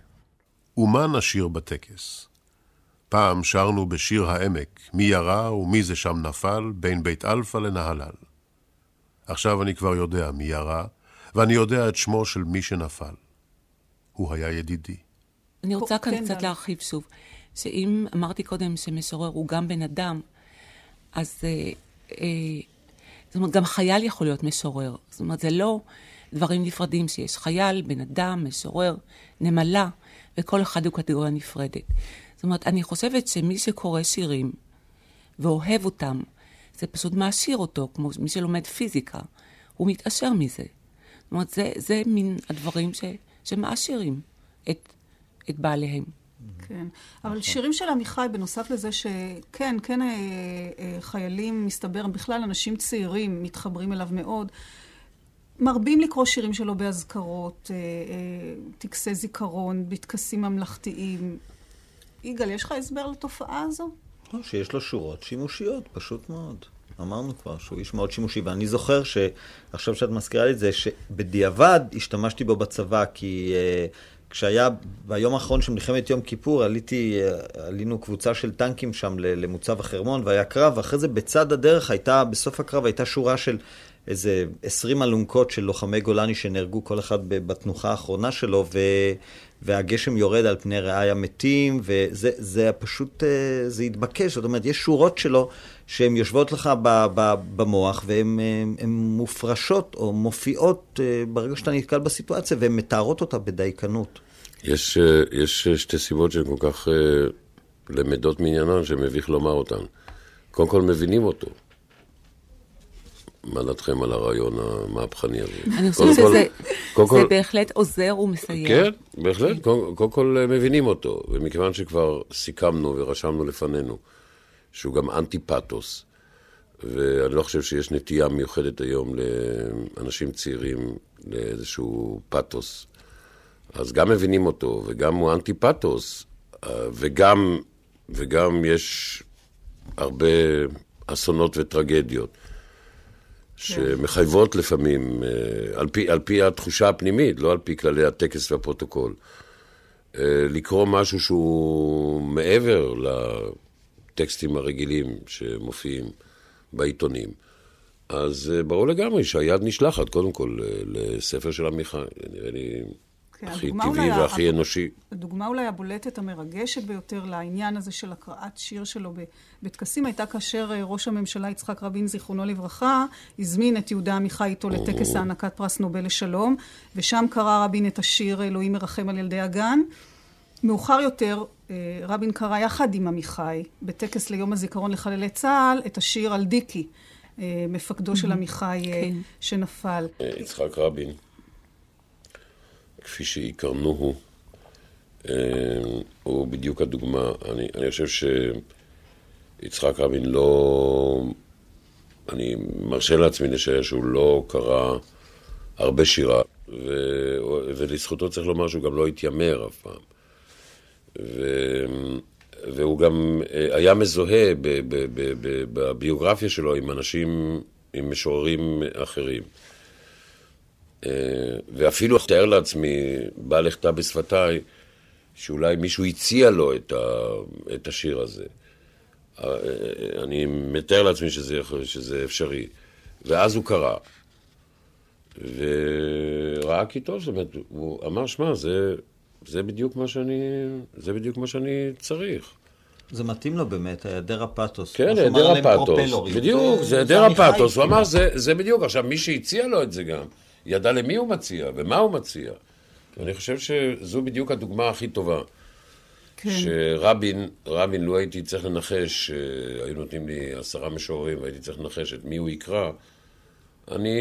ומה נשיר בטקס? פעם שרנו בשיר העמק, מי ירה ומי זה שם נפל, בין בית אלפא לנהלל. עכשיו אני כבר יודע מי ירה, ואני יודע את שמו של מי שנפל. הוא היה ידידי. אני רוצה כן, כאן קצת דן. להרחיב שוב, שאם אמרתי קודם שמשורר הוא גם בן אדם, אז אה, אה, זאת אומרת, גם חייל יכול להיות משורר. זאת אומרת, זה לא דברים נפרדים שיש חייל, בן אדם, משורר, נמלה, וכל אחד הוא קטגוריה נפרדת. זאת אומרת, אני חושבת שמי שקורא שירים ואוהב אותם, זה פשוט מעשיר אותו, כמו מי שלומד פיזיקה, הוא מתעשר מזה. זאת אומרת, זה, זה מין הדברים ש, שמעשירים את, את בעליהם. כן, אבל שירים של עמיחי, בנוסף לזה שכן, כן, אה, אה, חיילים, מסתבר, בכלל אנשים צעירים מתחברים אליו מאוד, מרבים לקרוא שירים שלו באזכרות, אה, אה, טקסי זיכרון, בטקסים ממלכתיים. יגאל, יש לך הסבר לתופעה הזו? לא, שיש לו שורות שימושיות, פשוט מאוד. אמרנו כבר שהוא איש מאוד שימושי, ואני זוכר שעכשיו שאת מזכירה לי את זה, שבדיעבד השתמשתי בו בצבא, כי uh, כשהיה, ביום האחרון של מלחמת יום כיפור, עליתי, עלינו קבוצה של טנקים שם למוצב החרמון, והיה קרב, ואחרי זה בצד הדרך הייתה, בסוף הקרב הייתה שורה של איזה 20 אלונקות של לוחמי גולני שנהרגו כל אחד בתנוחה האחרונה שלו, ו... והגשם יורד על פני רעי המתים, וזה זה פשוט, אה, זה התבקש, זאת אומרת, יש שורות שלו שהן יושבות לך ב, ב, במוח, והן אה, מופרשות או מופיעות אה, ברגע שאתה נתקל בסיטואציה, והן מתארות אותה בדייקנות. יש, אה, יש אה, שתי סיבות שהן כל כך אה, למדות מעניינן, שמביך לומר אותן. קודם כל, מבינים אותו. מה דעתכם על הרעיון המהפכני הזה? אני חושבת כל- שזה כל- בהחלט עוזר ומסייע. כן, בהחלט. קודם כל אה, מבינים אותו, ומכיוון שכבר סיכמנו ורשמנו לפנינו שהוא גם אנטי פתוס, ואני לא חושב שיש נטייה מיוחדת היום לאנשים צעירים לאיזשהו פתוס, אז גם מבינים אותו, וגם הוא אנטי פתוס, אה, וגם, וגם יש הרבה אסונות וטרגדיות. שמחייבות לפעמים, אה, על פי, על פי התחושה הפנימית, לא על פי כללי הטקס והפרוטוקול, אה, לקרוא משהו שהוא מעבר לטקסטים הרגילים שמופיעים בעיתונים. אז ברור לגמרי שהיד נשלחת, קודם כל, לספר של עמיחי. נראה לי כן, הכי טבעי והכי אנושי. הדוגמה אולי הבולטת המרגשת ביותר לעניין הזה של הקראת שיר שלו בטקסים הייתה כאשר אה, ראש הממשלה יצחק רבין, זיכרונו לברכה, הזמין את יהודה עמיחי איתו לטקס הענקת פרס נובל לשלום, ושם קרא רבין את השיר אלוהים מרחם על ילדי הגן. מאוחר יותר, אה, רבין קרא יחד עם עמיחי, בטקס ליום הזיכרון לחללי צה"ל, את השיר על דיקי, אה, מפקדו של עמיחי כן. שנפל. יצחק רבין, כפי שהכרנוהו, אה, הוא בדיוק הדוגמה. אני, אני חושב שיצחק רבין לא... אני מרשה לעצמי לשער שהוא לא קרא הרבה שירה, ו... ולזכותו צריך לומר שהוא גם לא התיימר אף פעם. ו... והוא גם אה, היה מזוהה בביוגרפיה שלו עם אנשים, עם משוררים אחרים. אה, ואפילו תאר לעצמי, בא לכתה בשפתיי, שאולי מישהו הציע לו את, ה, את השיר הזה. אה, אני מתאר לעצמי שזה, שזה אפשרי. ואז הוא קרא. וראה כי טוב, זאת אומרת, הוא אמר, שמע, זה, זה בדיוק מה שאני, זה בדיוק מה שאני צריך. זה מתאים לו באמת, היעדר הפתוס. כן, היעדר הפתוס. בדיוק, זה היעדר הפתוס. הוא אמר, זה, זה בדיוק. עכשיו, מי שהציע לו את זה גם, ידע למי הוא מציע ומה הוא מציע. ואני חושב שזו בדיוק הדוגמה הכי טובה. כן. שרבין, רבין, לו הייתי צריך לנחש, היו נותנים לי עשרה משוררים והייתי צריך לנחש את מי הוא יקרא, אני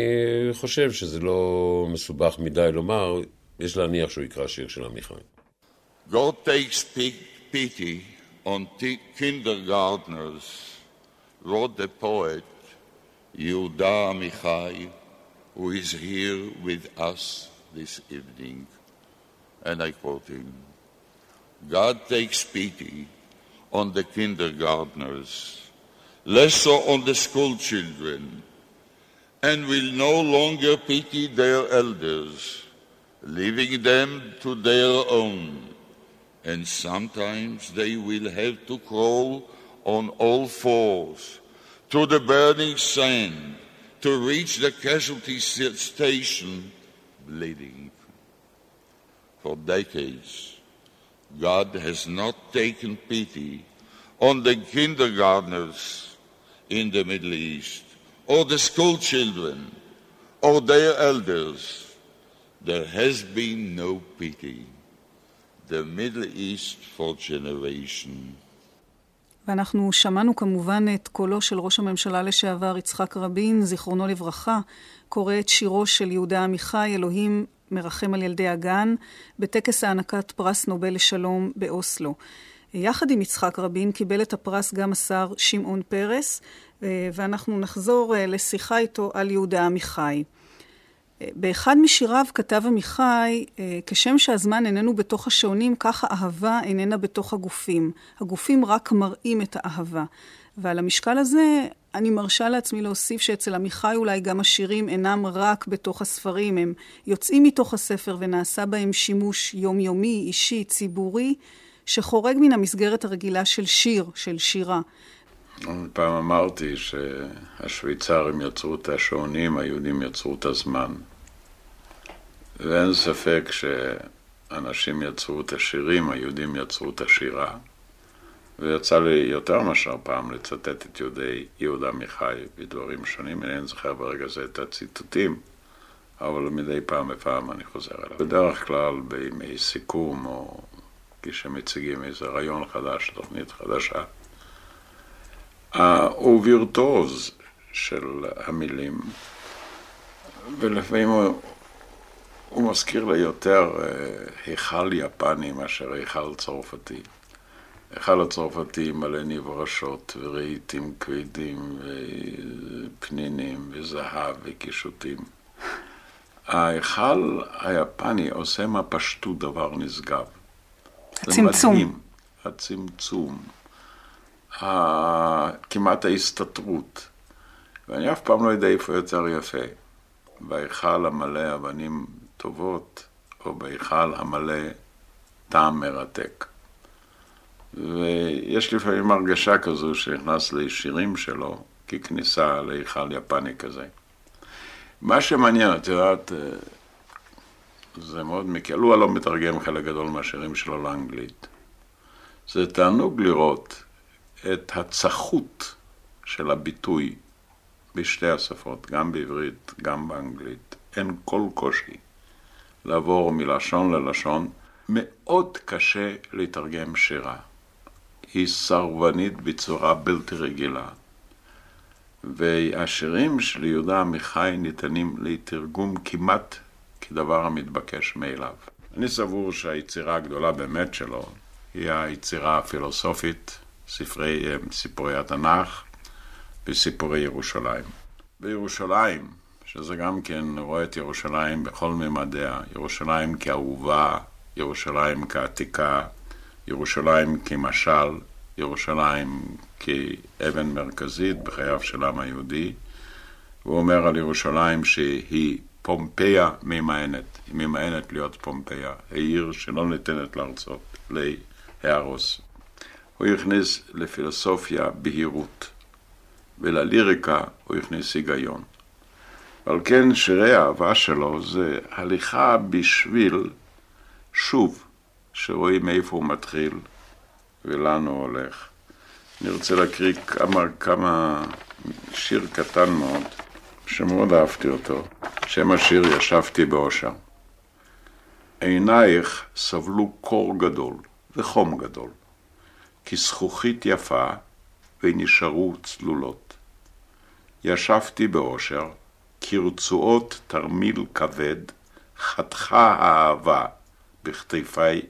חושב שזה לא מסובך מדי לומר, יש להניח שהוא יקרא שיר של עמיחי. God takes pity on kindergartners, wrote the poet Yehuda Amichai, who is here with us this evening. And I quote him God takes pity on the kindergartners, less so on the school children and will no longer pity their elders, leaving them to their own. And sometimes they will have to crawl on all fours through the burning sand to reach the casualty station bleeding. For decades, God has not taken pity on the kindergartners in the Middle East or the school children or their elders, there has been no pity. The Middle East for generation. ואנחנו שמענו כמובן את קולו של ראש הממשלה לשעבר יצחק רבין, זיכרונו לברכה, קורא את שירו של יהודה עמיחי, אלוהים מרחם על ילדי הגן, בטקס הענקת פרס נובל לשלום באוסלו. יחד עם יצחק רבין קיבל את הפרס גם השר שמעון פרס, אה, ואנחנו נחזור אה, לשיחה איתו על יהודה עמיחי. אה, באחד משיריו כתב עמיחי, כשם שהזמן איננו בתוך השעונים, כך האהבה איננה בתוך הגופים. הגופים רק מראים את האהבה. ועל המשקל הזה אני מרשה לעצמי להוסיף שאצל עמיחי אולי גם השירים אינם רק בתוך הספרים, הם יוצאים מתוך הספר ונעשה בהם שימוש יומיומי, אישי, ציבורי, שחורג מן המסגרת הרגילה של שיר, של שירה. פעם אמרתי שהשוויצרים יצרו את השעונים, היהודים יצרו את הזמן. ואין ספק שאנשים יצרו את השירים, היהודים יצרו את השירה. ויצא לי יותר מאשר פעם לצטט את יהודי יהודה עמיחי בדברים שונים, אני אין זוכר ברגע זה את הציטוטים, אבל מדי פעם בפעם אני חוזר אליו. בדרך כלל בימי סיכום, או כשמציגים איזה רעיון חדש, תוכנית חדשה. הוא וירטוז של המילים, ולפעמים הוא, הוא מזכיר לי יותר אה, היכל יפני מאשר היכל צרפתי. היכל הצרפתי מלא נברשות ורהיטים כבדים ופנינים וזהב וקישוטים. ההיכל היפני עושה מהפשטות דבר נשגב. הצמצום. הצמצום. כמעט ההסתתרות. ואני אף פעם לא יודע איפה יותר יפה. בהיכל המלא אבנים טובות, או בהיכל המלא טעם מרתק. ויש לפעמים הרגשה כזו שנכנס לשירים שלו ככניסה להיכל יפני כזה. מה שמעניין, את יודעת, זה מאוד מקל, הוא הלא מתרגם חלק גדול מהשירים שלו לאנגלית. זה תענוג לראות את הצחות של הביטוי בשתי השפות, גם בעברית, גם באנגלית. אין כל קושי לעבור מלשון ללשון. מאוד קשה לתרגם שירה. היא סרבנית בצורה בלתי רגילה. והשירים של יהודה עמיחי ניתנים לתרגום כמעט כדבר המתבקש מאליו. אני סבור שהיצירה הגדולה באמת שלו היא היצירה הפילוסופית, ספרי, אה, סיפורי התנ"ך וסיפורי ירושלים. בירושלים, שזה גם כן רואה את ירושלים בכל ממדיה, ירושלים כאהובה, ירושלים כעתיקה, ירושלים כמשל, ירושלים כאבן מרכזית בחייו של העם היהודי. הוא אומר על ירושלים שהיא פומפיה ממאנת, היא ממאנת להיות פומפיה, העיר שלא ניתנת לארצות, להרוס. הוא הכניס לפילוסופיה בהירות, ולליריקה הוא הכניס היגיון. ועל כן שירי האהבה שלו זה הליכה בשביל, שוב, שרואים מאיפה הוא מתחיל ולאן הוא הולך. אני רוצה להקריא כמה, כמה שיר קטן מאוד, שמאוד אהבתי אותו, שם השיר ישבתי באושר. עינייך סבלו קור גדול וחום גדול, כזכוכית יפה ונשארו צלולות. ישבתי באושר, כרצועות תרמיל כבד, חתכה האהבה בכתפי,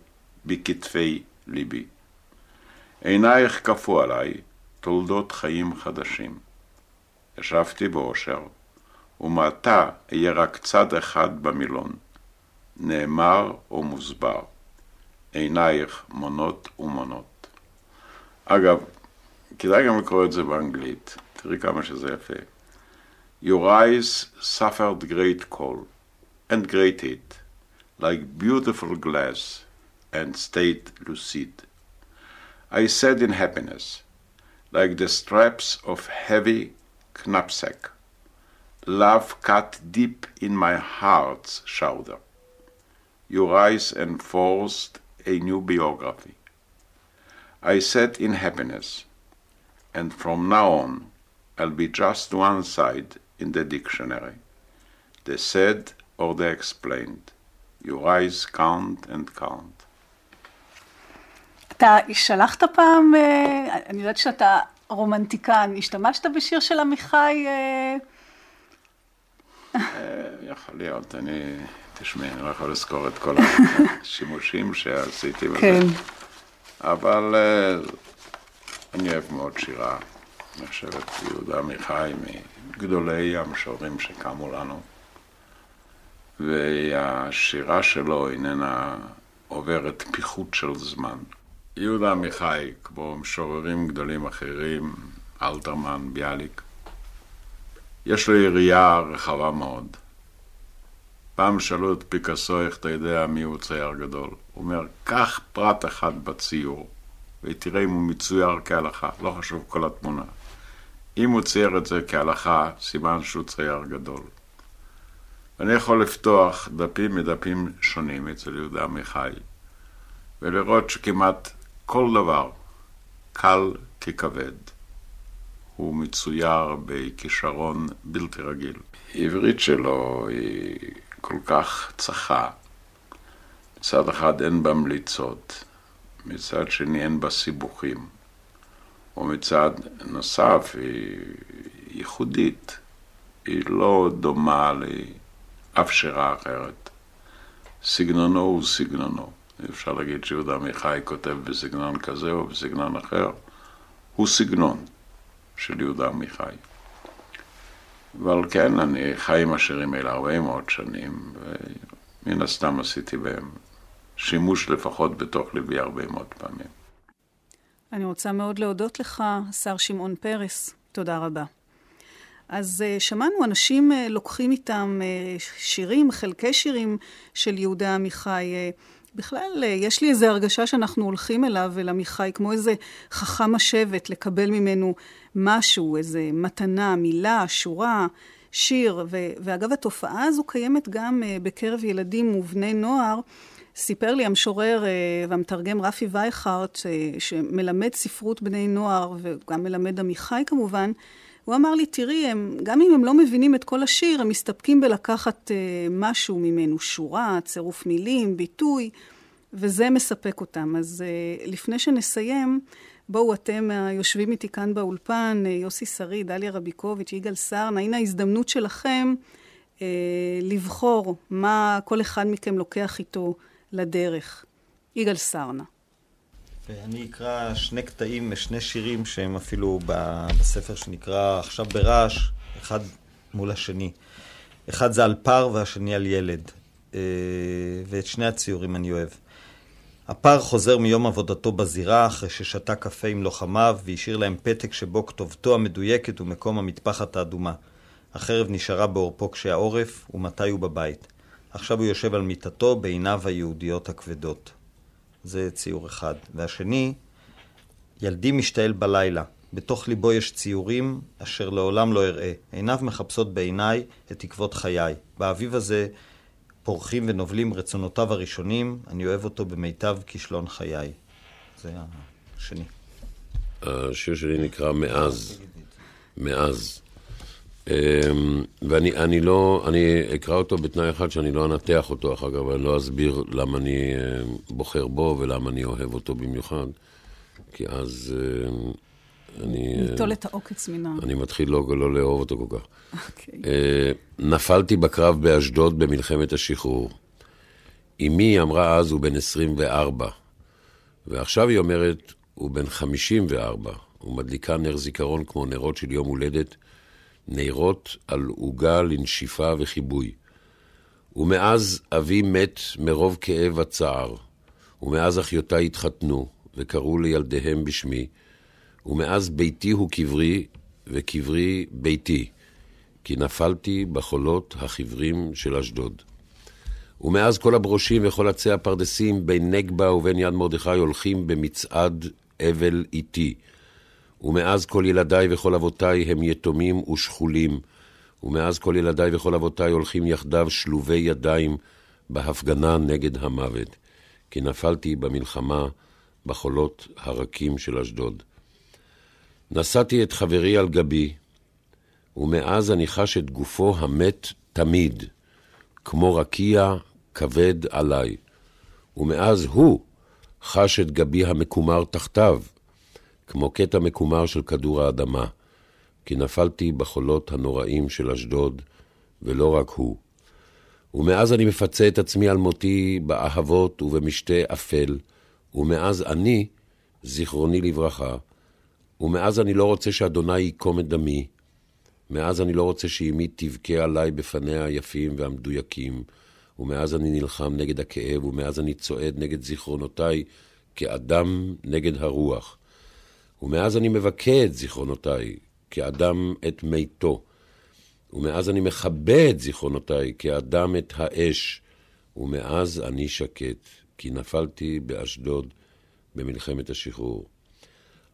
בכתפי ליבי. עינייך כפו עליי תולדות חיים חדשים. ישבתי באושר, ומעתה אהיה רק צד אחד במילון, נאמר או מוסבר, עינייך מונות ומונות. אגב, כדאי גם לקרוא את זה באנגלית, תראי כמה שזה יפה. Your eyes suffered great cold, and great heat, like beautiful glass, and stayed lucid. I said in happiness, like the straps of heavy knapsack, love cut deep in my heart's shoulder. Your eyes enforced a new biography. I said in happiness, and from now on I'll be just one side in the dictionary. The said or the explained. Your eyes count and count. אתה שלחת פעם, אה, אני יודעת שאתה רומנטיקן, השתמשת בשיר של עמיחי? אה, אה, יכול להיות, אני, תשמעי, אני לא יכול לזכור את כל השימושים שעשיתי בזה. כן. אבל אה, אני אוהב מאוד שירה. את יהודה עמיחי מגדולי המשוררים שקמו לנו. והשירה שלו איננה עוברת פיחות של זמן. יהודה עמיחי, כמו משוררים גדולים אחרים, אלתרמן, ביאליק, יש לו יריעה רחבה מאוד. פעם שאלו את פיקאסו איך אתה יודע מי הוא צייר גדול. הוא אומר, קח פרט אחד בציור, ותראה אם הוא מצויר כהלכה, לא חשוב כל התמונה. אם הוא צייר את זה כהלכה, סימן שהוא צייר גדול. אני יכול לפתוח דפים מדפים שונים אצל יהודה עמיחי, ולראות שכמעט כל דבר, קל ככבד, הוא מצויר בכישרון בלתי רגיל. העברית שלו היא כל כך צחה. מצד אחד אין בה מליצות, מצד שני אין בה סיבוכים, ומצד נוסף היא ייחודית, היא לא דומה לאף שירה אחרת. סגנונו הוא סגנונו. אפשר להגיד שיהודה עמיחי כותב בסגנון כזה או בסגנון אחר. הוא סגנון של יהודה עמיחי. ועל כן אני חי עם השירים האלה הרבה מאוד שנים, ומן הסתם עשיתי בהם שימוש לפחות בתוך ליבי הרבה מאוד פעמים. אני רוצה מאוד להודות לך, השר שמעון פרס. תודה רבה. אז uh, שמענו אנשים uh, לוקחים איתם uh, שירים, חלקי שירים של יהודה עמיחי. בכלל, uh, יש לי איזו הרגשה שאנחנו הולכים אליו, אל עמיחי, כמו איזה חכם השבט, לקבל ממנו משהו, איזה מתנה, מילה, שורה, שיר. ו- ואגב, התופעה הזו קיימת גם uh, בקרב ילדים ובני נוער. סיפר לי המשורר uh, והמתרגם רפי וייכרט, שמלמד ספרות בני נוער, וגם מלמד עמיחי כמובן, הוא אמר לי, תראי, הם, גם אם הם לא מבינים את כל השיר, הם מסתפקים בלקחת uh, משהו ממנו, שורה, צירוף מילים, ביטוי, וזה מספק אותם. אז uh, לפני שנסיים, בואו אתם היושבים איתי כאן באולפן, uh, יוסי שריד, דליה רביקוביץ', יגאל סרנה, הנה ההזדמנות שלכם uh, לבחור מה כל אחד מכם לוקח איתו לדרך. יגאל סרנה. ואני אקרא שני קטעים משני שירים שהם אפילו בספר שנקרא עכשיו ברעש, אחד מול השני. אחד זה על פר והשני על ילד. אה, ואת שני הציורים אני אוהב. הפר חוזר מיום עבודתו בזירה אחרי ששתה קפה עם לוחמיו והשאיר להם פתק שבו כתובתו המדויקת ומקום המטפחת האדומה. החרב נשארה בעורפו כשהעורף ומתי הוא בבית. עכשיו הוא יושב על מיטתו בעיניו היהודיות הכבדות. זה ציור אחד. והשני, ילדי משתעל בלילה. בתוך ליבו יש ציורים אשר לעולם לא אראה. עיניו מחפשות בעיניי את תקוות חיי. באביב הזה פורחים ונובלים רצונותיו הראשונים, אני אוהב אותו במיטב כישלון חיי. זה השני. השיר שלי נקרא מאז. מאז. אמ, ואני אני לא, אני אקרא אותו בתנאי אחד שאני לא אנתח אותו אחר כך, ואני לא אסביר למה אני אמ, בוחר בו ולמה אני אוהב אותו במיוחד, כי אז אמ, אני... ניטול את העוקץ מן ה... אני מתחיל לא, לא לאהוב אותו כל כך. אוקיי. אה, נפלתי בקרב באשדוד במלחמת השחרור. אמי אמרה אז הוא בן 24, ועכשיו היא אומרת הוא בן 54, ומדליקה נר זיכרון כמו נרות של יום הולדת, נרות על עוגה לנשיפה וחיבוי. ומאז אבי מת מרוב כאב וצער, ומאז אחיותיי התחתנו, וקראו לילדיהם בשמי, ומאז ביתי הוא קברי, וקברי ביתי, כי נפלתי בחולות החיוורים של אשדוד. ומאז כל הברושים וכל עצי הפרדסים בין נגבה ובין יד מרדכי הולכים במצעד אבל איתי. ומאז כל ילדיי וכל אבותיי הם יתומים ושכולים, ומאז כל ילדיי וכל אבותיי הולכים יחדיו שלובי ידיים בהפגנה נגד המוות, כי נפלתי במלחמה בחולות הרכים של אשדוד. נשאתי את חברי על גבי, ומאז אני חש את גופו המת תמיד, כמו רקיע כבד עליי, ומאז הוא חש את גבי המקומר תחתיו, כמו קטע מקומר של כדור האדמה, כי נפלתי בחולות הנוראים של אשדוד, ולא רק הוא. ומאז אני מפצה את עצמי על מותי באהבות ובמשתה אפל, ומאז אני, זיכרוני לברכה, ומאז אני לא רוצה שאדוני ייקום את דמי, מאז אני לא רוצה שאמי תבכה עליי בפניה היפים והמדויקים, ומאז אני נלחם נגד הכאב, ומאז אני צועד נגד זיכרונותיי כאדם נגד הרוח. ומאז אני מבכה את זיכרונותיי כאדם את מיתו. ומאז אני מכבה את זיכרונותיי כאדם את האש. ומאז אני שקט, כי נפלתי באשדוד במלחמת השחרור.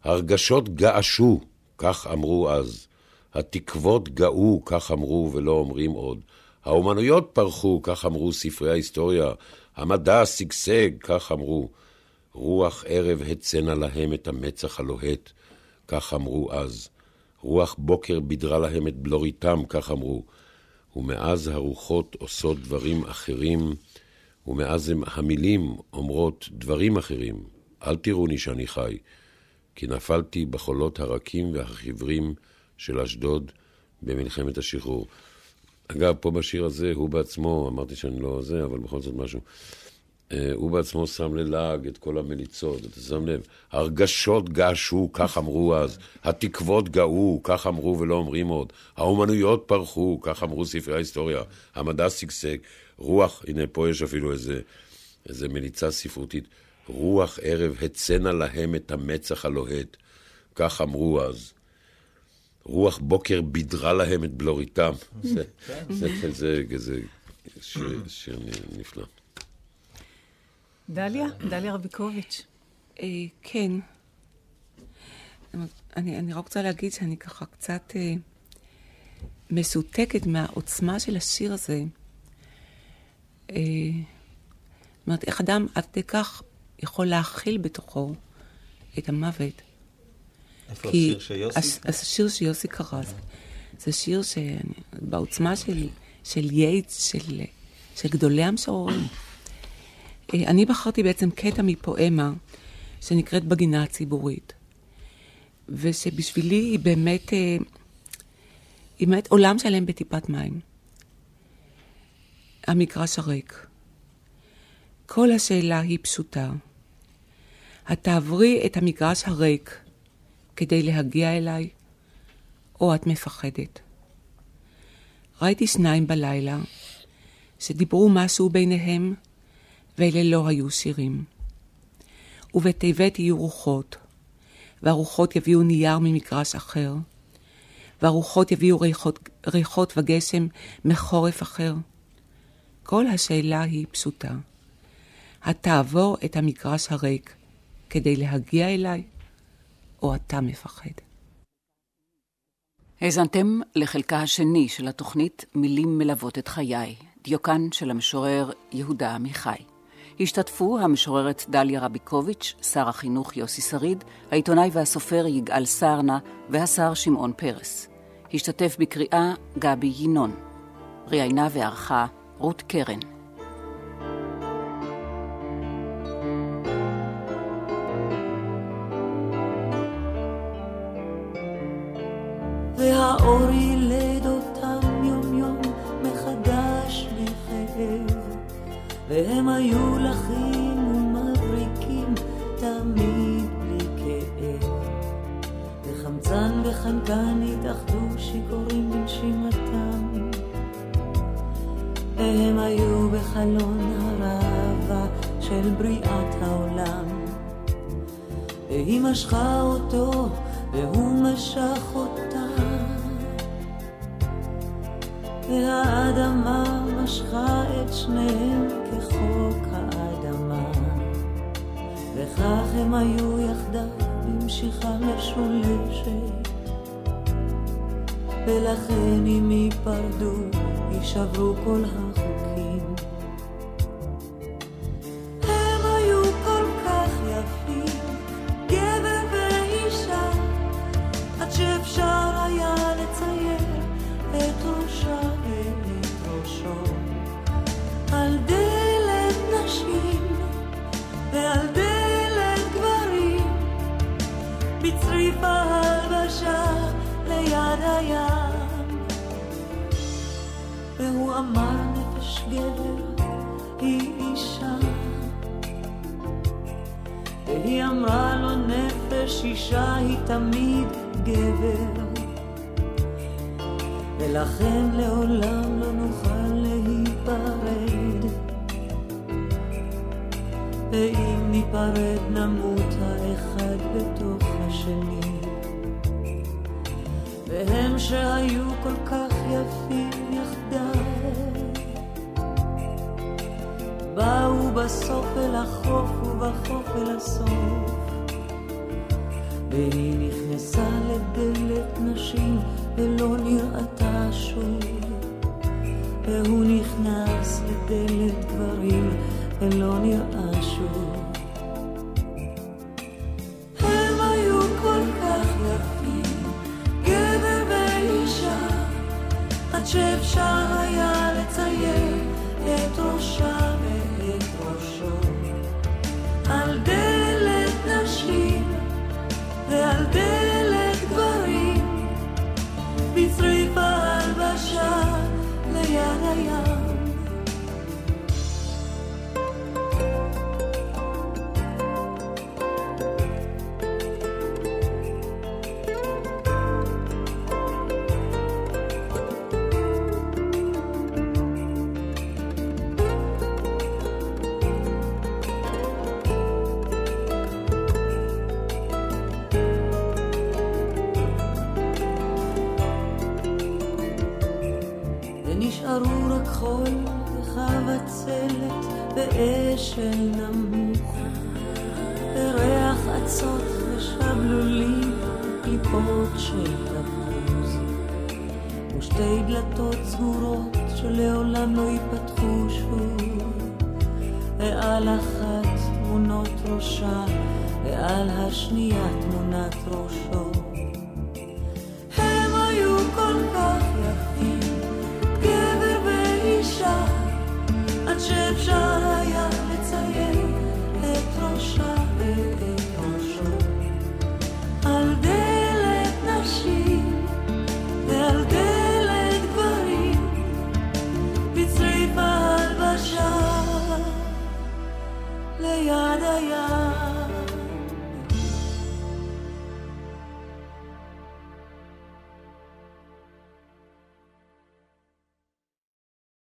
הרגשות געשו, כך אמרו אז. התקוות גאו, כך אמרו ולא אומרים עוד. האומנויות פרחו, כך אמרו ספרי ההיסטוריה. המדע שגשג, כך אמרו. רוח ערב הצנה להם את המצח הלוהט, כך אמרו אז. רוח בוקר בידרה להם את בלוריתם, כך אמרו. ומאז הרוחות עושות דברים אחרים, ומאז המילים אומרות דברים אחרים. אל תראוני שאני חי, כי נפלתי בחולות הרכים והחיוורים של אשדוד במלחמת השחרור. אגב, פה בשיר הזה, הוא בעצמו, אמרתי שאני לא זה, אבל בכל זאת משהו. אה, הוא בעצמו שם ללעג את כל המליצות, אתה שם לב? הרגשות געשו, כך אמרו אז. התקוות גאו, כך אמרו ולא אומרים עוד. האומנויות פרחו, כך אמרו ספרי ההיסטוריה. המדע שגשג. רוח, הנה פה יש אפילו איזה, איזה מליצה ספרותית. רוח ערב הצנה להם את המצח הלוהט, כך אמרו אז. רוח בוקר בידרה להם את בלוריתם. זה, זה, זה, זה, זה שיר נפלא. דליה, דליה רביקוביץ'. אה, כן. אני, אני רק רוצה להגיד שאני ככה קצת אה, מסותקת מהעוצמה של השיר הזה. אה, זאת אומרת, איך אדם עד כדי כך יכול להכיל בתוכו את המוות. איפה השיר שיוסי? הש- השיר שיוסי קרא, זה- זה שיר שבעוצמה של, של יייטס, של, של גדולי המשוררים. אה, אני בחרתי בעצם קטע מפואמה שנקראת בגינה הציבורית, ושבשבילי היא באמת, אה, היא באמת עולם שלם בטיפת מים. המגרש הריק. כל השאלה היא פשוטה. את תעברי את המגרש הריק כדי להגיע אליי, או את מפחדת? ראיתי שניים בלילה שדיברו משהו ביניהם, ואלה לא היו שירים. ובתיבת יהיו רוחות, והרוחות יביאו נייר ממגרש אחר, והרוחות יביאו ריחות, ריחות וגשם מחורף אחר. כל השאלה היא פשוטה. התעבור את המגרש הריק כדי להגיע אליי, או אתה מפחד? האזנתם לחלקה השני של התוכנית מילים מלוות את חיי, דיוקן של המשורר יהודה עמיחי. השתתפו המשוררת דליה רביקוביץ', שר החינוך יוסי שריד, העיתונאי והסופר יגאל סרנה והשר שמעון פרס. השתתף בקריאה גבי ינון. ראיינה וערכה רות קרן. והאור ילד והם היו לחים ומבריקים תמיד בלי כאב. וחמצן וחנקן התאחדו שיכורים בנשימתם והם היו בחלון הראווה של בריאת העולם. והיא משכה אותו והוא משך אותה והאדמה משכה את שניהם כחוק האדמה. וכך הם היו יחדיו במשיכה משולשת. ולכן אם ייפרדו יישברו כל החוקים